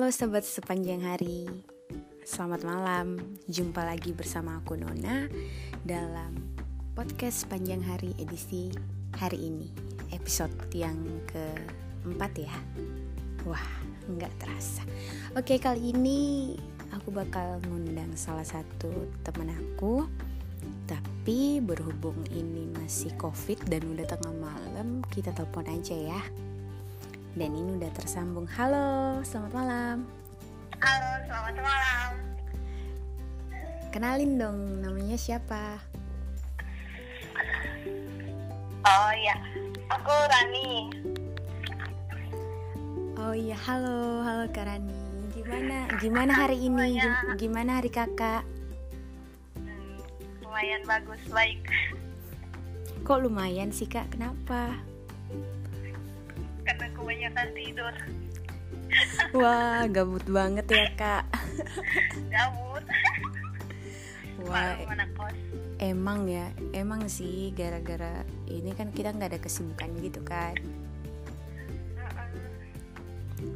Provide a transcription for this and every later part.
Halo sobat sepanjang hari. Selamat malam. Jumpa lagi bersama aku Nona Dalam podcast sepanjang hari edisi hari ini. Episode yang keempat ya. Wah nggak terasa. Oke kali ini aku bakal ngundang salah satu temen aku Tapi berhubung ini masih covid dan udah tengah malam Kita telepon aja ya dan ini udah tersambung. Halo, selamat malam. Halo, selamat malam. Kenalin dong, namanya siapa? Oh iya, aku Rani. Oh iya, halo, halo Kak Rani. Gimana, gimana hari ini? Gim- Gimana hari kakak? Hmm, lumayan bagus, baik. Kok lumayan sih kak? Kenapa? Kebanyakan tidur. Wah, gabut banget ya kak. Gabut. Wah, emang ya, emang sih gara-gara ini kan kita nggak ada kesibukan gitu kan.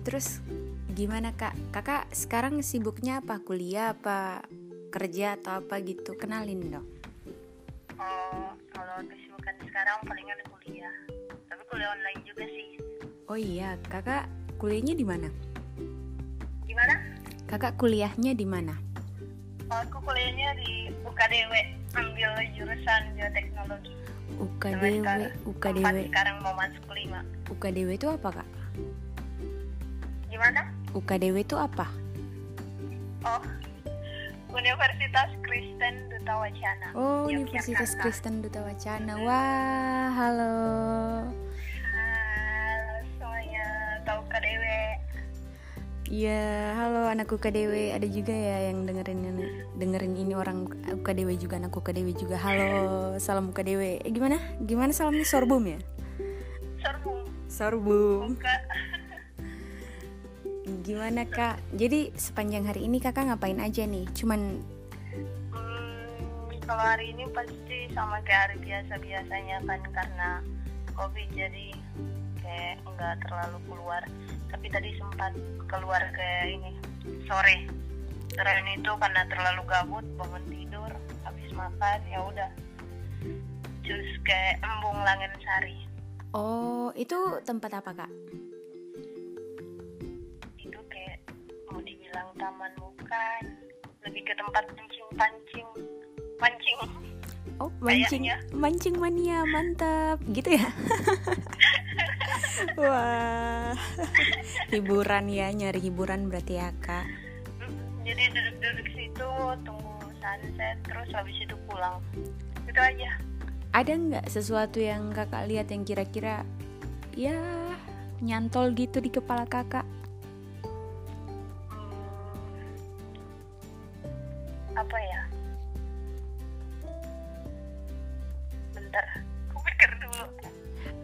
Terus gimana kak? Kakak sekarang sibuknya apa? Kuliah apa? Kerja atau apa gitu? Kenalin dong. Oh, kalau kesibukan sekarang palingan kuliah. Tapi kuliah online juga sih. Oh iya, kakak kuliahnya di mana? Gimana? Kakak kuliahnya di mana? Oh, aku kuliahnya di UKDW, ambil jurusan bioteknologi. UKDW, sekarang- UKDW, sekarang mau masuk lima. UKDW itu apa kak? Gimana? UKDW itu apa? Oh, Universitas Kristen Duta Wacana. Oh, Universitas. Kristen Duta Wacana. Wah. Halo Iya, halo anak UKDW. Ada juga ya yang dengerin dengerin ini orang UKDW juga anak UKDW juga. Halo, salam UKDW. Eh, gimana? Gimana salamnya sorbum ya? Sorbum. buka. Gimana kak? Jadi sepanjang hari ini kakak ngapain aja nih? Cuman Hmm, kalau hari ini pasti sama kayak hari biasa-biasanya kan karena COVID jadi kayak nggak terlalu keluar. Tapi tadi sempat keluar kayak ini sore. Selain itu karena terlalu gabut bangun tidur habis makan ya udah terus kayak embung langit sari Oh, itu tempat apa kak? itu kayak mau dibilang taman bukan lebih ke tempat pancing pancing pancing Oh, mancing, Kayaknya. mancing mania, mantap, gitu ya? Wah, hiburan ya, nyari hiburan berarti ya kak. jadi duduk-duduk situ tunggu sunset terus habis itu pulang. Itu aja. Ada nggak sesuatu yang kakak lihat yang kira-kira ya nyantol gitu di kepala kakak? Hmm, apa ya? Bentar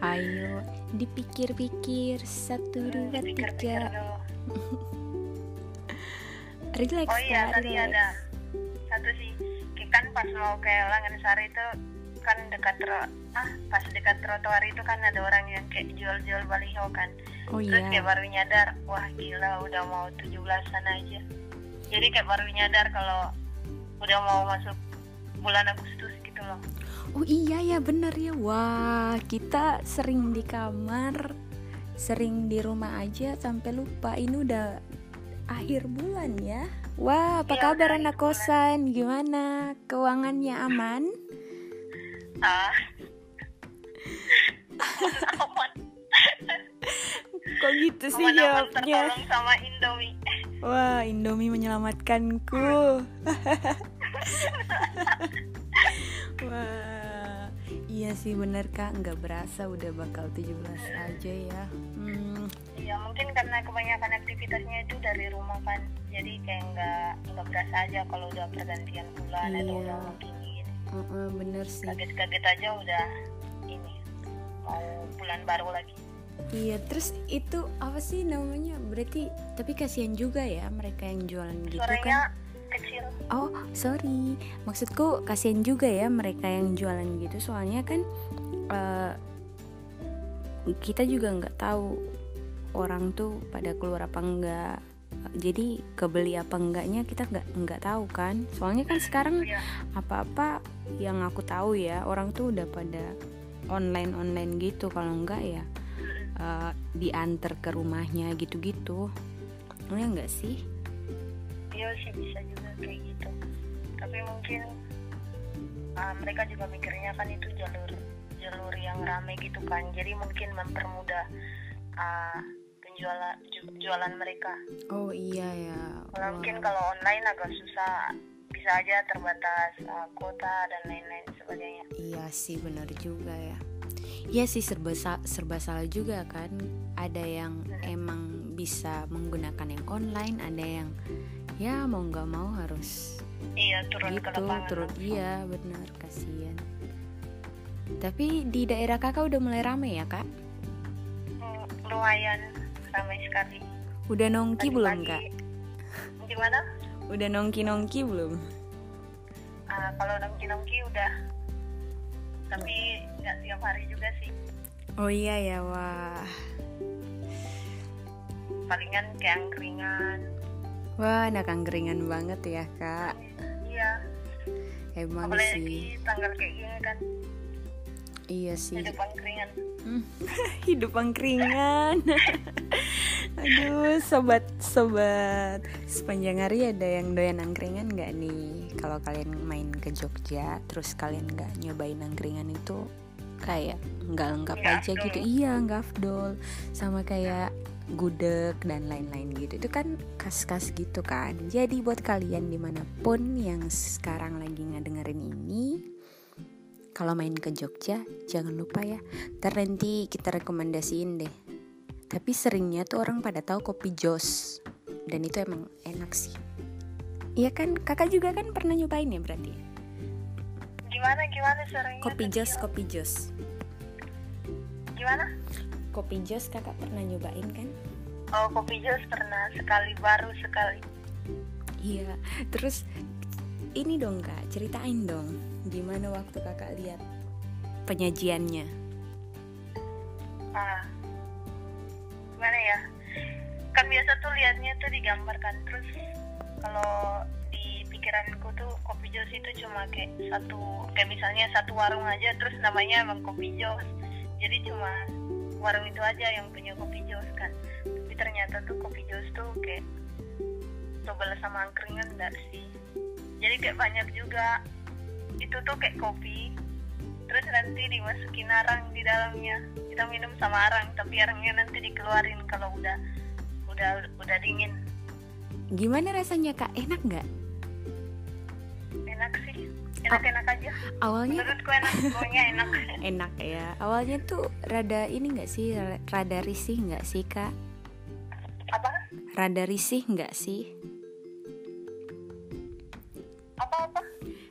Ayo, dipikir-pikir satu dua pikir-pikir tiga, relax oh iya tadi relax. ada satu sih. Kan pas mau ke Langgensari itu kan dekat tro ah pas dekat trotoar itu kan ada orang yang kayak jual-jual baliho kan. Oh terus iya, kayak baru nyadar wah gila udah mau 17-an aja. Jadi kayak baru nyadar kalau udah mau masuk bulan Agustus gitu loh oh iya ya bener ya. Wah, kita sering di kamar, sering di rumah aja sampai lupa ini udah akhir bulan ya. Wah, apa Iya, kabar anak bulan. kosan? Gimana? Keuangannya aman? ah Kok gitu sih aman aman jawabnya? sama Indomie Wah, Indomie menyelamatkanku. iya sih bener kak, nggak berasa udah bakal 17 aja ya. Hmm, Iya mungkin karena kebanyakan aktivitasnya itu dari rumah kan jadi kayak nggak nggak berasa aja kalau udah pergantian bulan atau Iya. udah mau dingin uh-uh, bener sih. kaget-kaget aja udah ini mau bulan baru lagi Iya, terus itu apa sih namanya? Berarti tapi kasihan juga ya mereka yang jualan gitu suaranya kan. Kecil. Oh, sorry. Maksudku kasihan juga ya mereka yang jualan gitu. Soalnya kan eh, kita juga nggak tahu orang tuh pada keluar apa enggak jadi kebeli apa enggaknya kita nggak nggak tahu kan. Soalnya kan sekarang Iya. apa-apa yang aku tahu ya orang tuh udah pada online online gitu. Kalau enggak ya eh, diantar ke rumahnya gitu-gitu. Ya enggak sih Iya sih bisa juga kayak gitu. Tapi mungkin uh, mereka juga mikirnya kan itu jalur jalur yang rame gitu kan. Jadi mungkin mempermudah uh, penjualan ju- jualan mereka. oh iya ya Kalau mungkin kalau online agak susah, bisa aja terbatas uh, kuota dan lain-lain sebagainya. Iya sih benar juga ya. Iya sih serba serba salah juga kan. Ada yang emang bisa menggunakan yang online, ada yang ya mau nggak mau harus Iya turun ke gitu lapangan. turun iya benar kasihan. Tapi di daerah kakak udah mulai rame ya kak? Hmm, lumayan ramai sekali. Udah nongki belum kak? Pagi-pagi- Gimana? Udah nongki nongki belum? Ah, kalau nongki-nongki udah. Tapi nggak tiap hari juga sih. Oh iya ya wah. Palingan kayak angkringan. Wah anak angkringan banget ya kak. Iya. Emang Apalagi sih. tanggal kayak gini kan. Iya sih. Hidup angkringan. Hmm, hidup angkringan. Aduh, sobat sobat sepanjang hari ada yang doyan angkringan nggak nih? Kalau kalian main ke Jogja, terus kalian nggak nyobain angkringan itu kayak nggak lengkap Nggak aja afdol. gitu. Iya, nggak afdol. Sama kayak gudeg dan lain-lain gitu. Itu kan khas-khas gitu kan. Jadi buat kalian di mana pun yang sekarang lagi ngedengerin ini, kalau main ke Jogja jangan lupa ya ntar nanti kita rekomendasiin deh tapi seringnya tuh orang pada tahu kopi jos dan itu emang enak sih Iya kan kakak juga kan pernah nyobain ya berarti Gimana gimana seringnya? kopi jos kopi jos Gimana? Kopi jos kakak pernah nyobain kan Oh kopi jos pernah sekali baru sekali. iya terus ini dong kak ceritain dong gimana waktu kakak lihat penyajiannya Ah. Gimana ya? Kan biasa tuh liatnya tuh digambarkan terus kalau di pikiranku tuh kopi jos itu cuma kayak satu kayak misalnya satu warung aja terus namanya emang kopi jos. Jadi cuma warung itu aja yang punya kopi jos kan. Tapi ternyata tuh kopi jos tuh kayak coba sama angkringan enggak sih. Jadi kayak banyak juga. Itu tuh kayak kopi terus nanti dimasukin arang di dalamnya. Kita minum sama arang tapi arangnya nanti dikeluarin kalau udah udah udah dingin. Gimana rasanya kak? Enak nggak? Enak sih enak-enak aja. awalnya menurutku enak pokoknya enak. Enak ya. Awalnya tuh rada ini nggak sih rada risih nggak sih kak? Apa? Rada risih nggak sih? Apa apa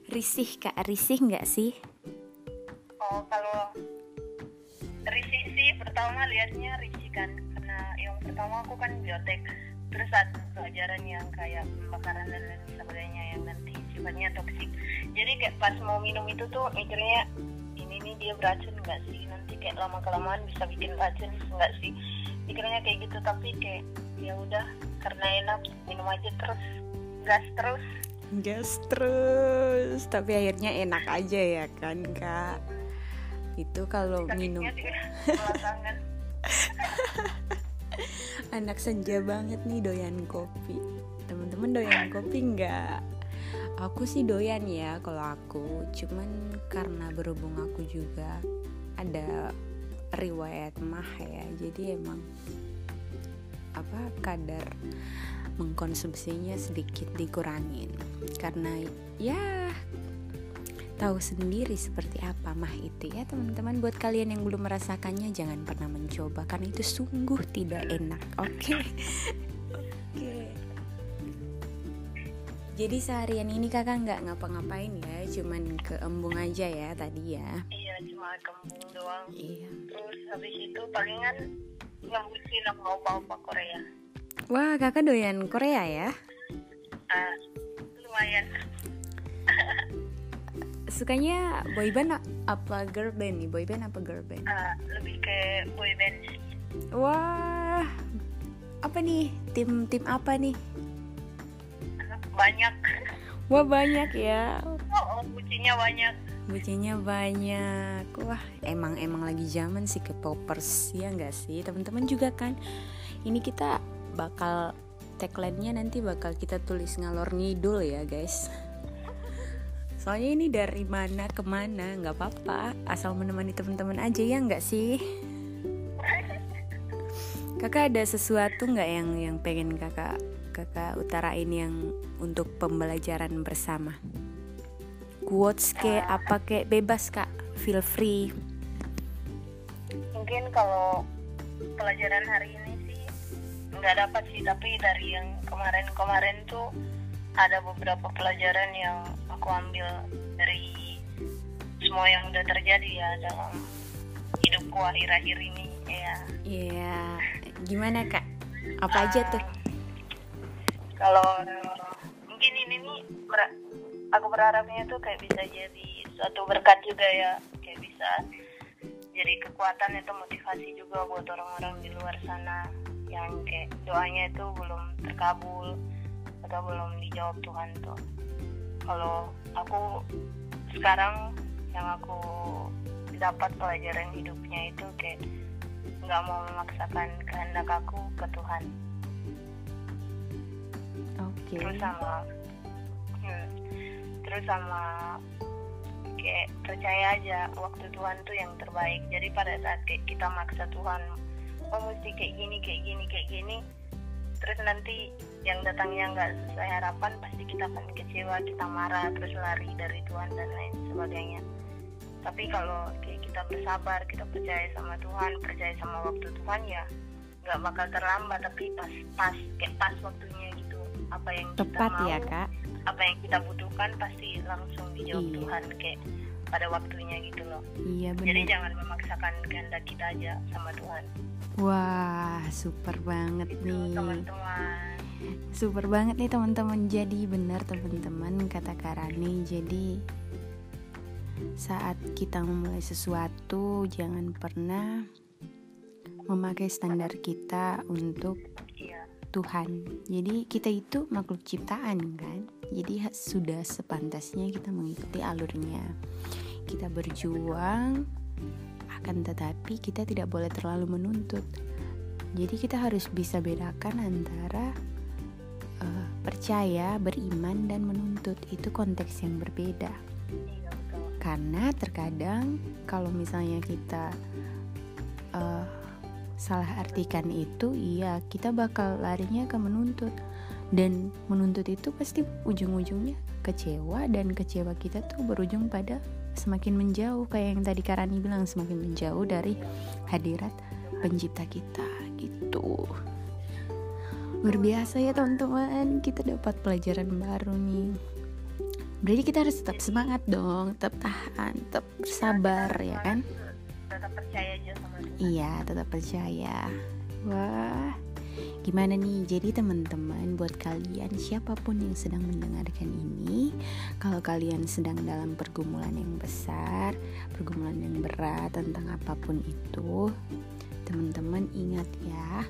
risih kak. Risih nggak sih? Oh kalau risih sih pertama liatnya risih kan. Karena yang pertama aku kan biotek terus ada pelajaran yang kayak pembakaran dan lain sebagainya yang nanti sifatnya toksik jadi kayak pas mau minum itu tuh mikirnya ini nih dia beracun nggak sih? Nanti kayak lama kelamaan bisa bikin racun nggak sih? Pikirnya kayak gitu tapi kayak ya udah karena enak minum aja terus gas terus. Gas terus. Tapi akhirnya enak aja ya kan kak? Itu kalau minum anak senja banget nih doyan kopi. Teman-teman doyan kopi nggak aku sih doyan ya kalau aku cuman karena berhubung aku juga ada riwayat mah ya jadi emang apa kadar mengkonsumsinya sedikit dikurangin. Karena ya tahu sendiri seperti apa mah itu ya teman-teman. Buat kalian yang belum merasakannya jangan pernah mencoba karena itu sungguh tidak enak oke? oke jadi seharian ini kakak nggak ngapa-ngapain ya? Cuman ke embung aja ya tadi ya? Iya cuma kembung doang. Iya. Terus habis itu palingan ngebucin sama opa-opa Korea. Wah kakak doyan Korea ya? Ah, lumayan. Sukanya boyband apa girl band nih? Boyband apa girl band? Ah, lebih ke boy band sih. Wah apa nih? Tim tim apa nih banyak. Wah banyak ya. Oh, bucinya banyak. Bucinya banyak. Wah emang emang lagi zaman sih ke popers ya nggak sih? Teman-teman juga kan. Ini kita bakal tagline-nya nanti bakal kita tulis ngalor ngidul ya guys. Soalnya ini dari mana ke mana nggak apa-apa. Asal menemani teman-teman aja ya nggak sih? Kakak ada sesuatu nggak yang yang pengen kakak kakak utarain yang untuk pembelajaran bersama quotes ke apa ke bebas kak feel free mungkin kalau pelajaran hari ini sih nggak dapat sih tapi dari yang kemarin-kemarin tuh ada beberapa pelajaran yang aku ambil dari semua yang udah terjadi ya dalam hidupku akhir-akhir ini ya Iya, yeah. gimana kak? Apa aja tuh? Kalau mungkin ini nih aku berharapnya tuh kayak bisa jadi suatu berkat juga ya. Kayak bisa jadi kekuatan itu motivasi juga buat orang-orang di luar sana yang kayak doanya itu belum terkabul atau belum dijawab Tuhan tuh. Kalau aku sekarang yang aku dapat pelajaran hidupnya itu kayak nggak mau memaksakan kehendak aku ke Tuhan Oke. terus sama hmm, terus sama kayak percaya aja waktu Tuhan tuh yang terbaik. Jadi pada saat kayak kita maksa Tuhan oh mesti kayak gini kayak gini kayak gini terus nanti yang datangnya nggak sesuai harapan pasti kita akan kecewa kita marah terus lari dari Tuhan dan lain sebagainya. Tapi kalau kayak kita bersabar kita percaya sama Tuhan percaya sama waktu Tuhan ya nggak bakal terlambat. Tapi pas pas kayak pas waktunya gitu apa yang kita Tepat mau ya kak. apa yang kita butuhkan pasti langsung dijawab Iya. Tuhan kayak pada waktunya gitu loh Iya jadi benar. jangan memaksakan kehendak kita aja sama Tuhan Wah, super banget itu nih. teman-teman Super banget nih teman-teman. Jadi benar teman-teman kata Karani. Jadi saat kita memulai sesuatu jangan pernah memakai standar kita untuk Tuhan. Jadi kita itu makhluk ciptaan kan. Jadi sudah sepantasnya kita mengikuti alurnya. Kita berjuang akan tetapi kita tidak boleh terlalu menuntut. Jadi kita harus bisa bedakan antara eh, percaya, beriman dan menuntut. Itu konteks yang berbeda. Karena terkadang kalau misalnya kita eh, salah artikan itu, iya kita bakal larinya ke menuntut dan menuntut itu pasti ujung-ujungnya kecewa dan kecewa kita tuh berujung pada semakin menjauh kayak yang tadi Karani bilang semakin menjauh dari hadirat pencipta kita gitu. Luar biasa ya teman-teman, kita dapat pelajaran baru nih. Berarti kita harus tetap semangat dong, tetap tahan, tetap bersabar ya kan? Tetap percaya aja sama Tuhan Iya, tetap percaya. Wah, gimana nih? Jadi teman-teman, buat kalian siapa pun yang sedang mendengarkan ini, kalau kalian sedang dalam pergumulan yang besar, pergumulan yang berat tentang apa pun itu, teman-teman ingat ya,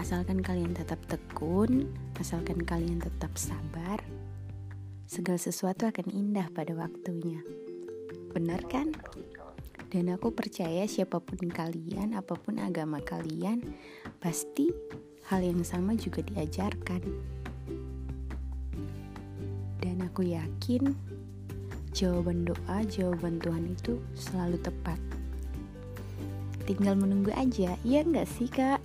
asalkan kalian tetap tekun, asalkan kalian tetap sabar, segala sesuatu akan indah pada waktunya. Benar kan? Dan aku percaya siapa pun kalian, apa pun agama kalian, pasti hal yang sama juga diajarkan. Dan aku yakin jawaban doa, jawaban Tuhan itu selalu tepat. Tinggal menunggu aja, iya nggak sih kak?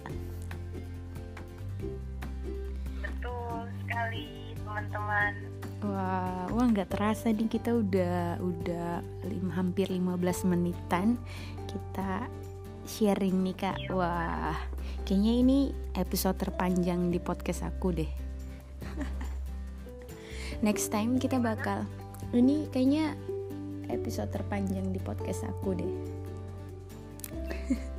betul sekali teman-teman Wah, wah nggak terasa nih kita udah udah lim, hampir 15 menitan kita sharing nih kak. Wah, kayaknya ini episode terpanjang di podcast aku deh. Next time kita bakal ini kayaknya episode terpanjang di podcast aku deh.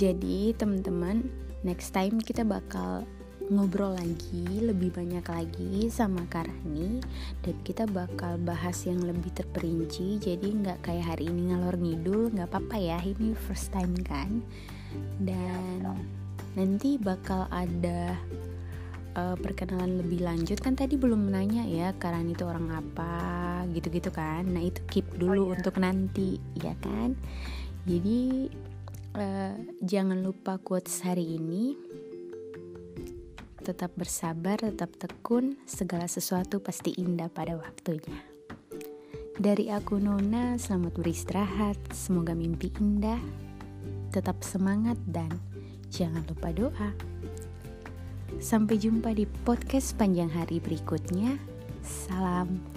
Jadi teman-teman, next time kita bakal ngobrol lagi lebih banyak lagi sama Karani dan kita bakal bahas yang lebih terperinci. Jadi nggak kayak hari ini ngalor ngidul nggak apa-apa ya ini first time kan? Dan nanti bakal ada uh, perkenalan lebih lanjut. Kan tadi belum nanya ya karena itu orang apa gitu-gitu kan? Nah itu keep dulu oh, iya. untuk nanti ya kan? Jadi uh, jangan lupa quotes hari ini tetap bersabar tetap tekun segala sesuatu pasti indah pada waktunya. Dari aku Nona selamat beristirahat. Semoga mimpi indah tetap semangat dan jangan lupa doa. Sampai jumpa di podcast panjang hari berikutnya. Salam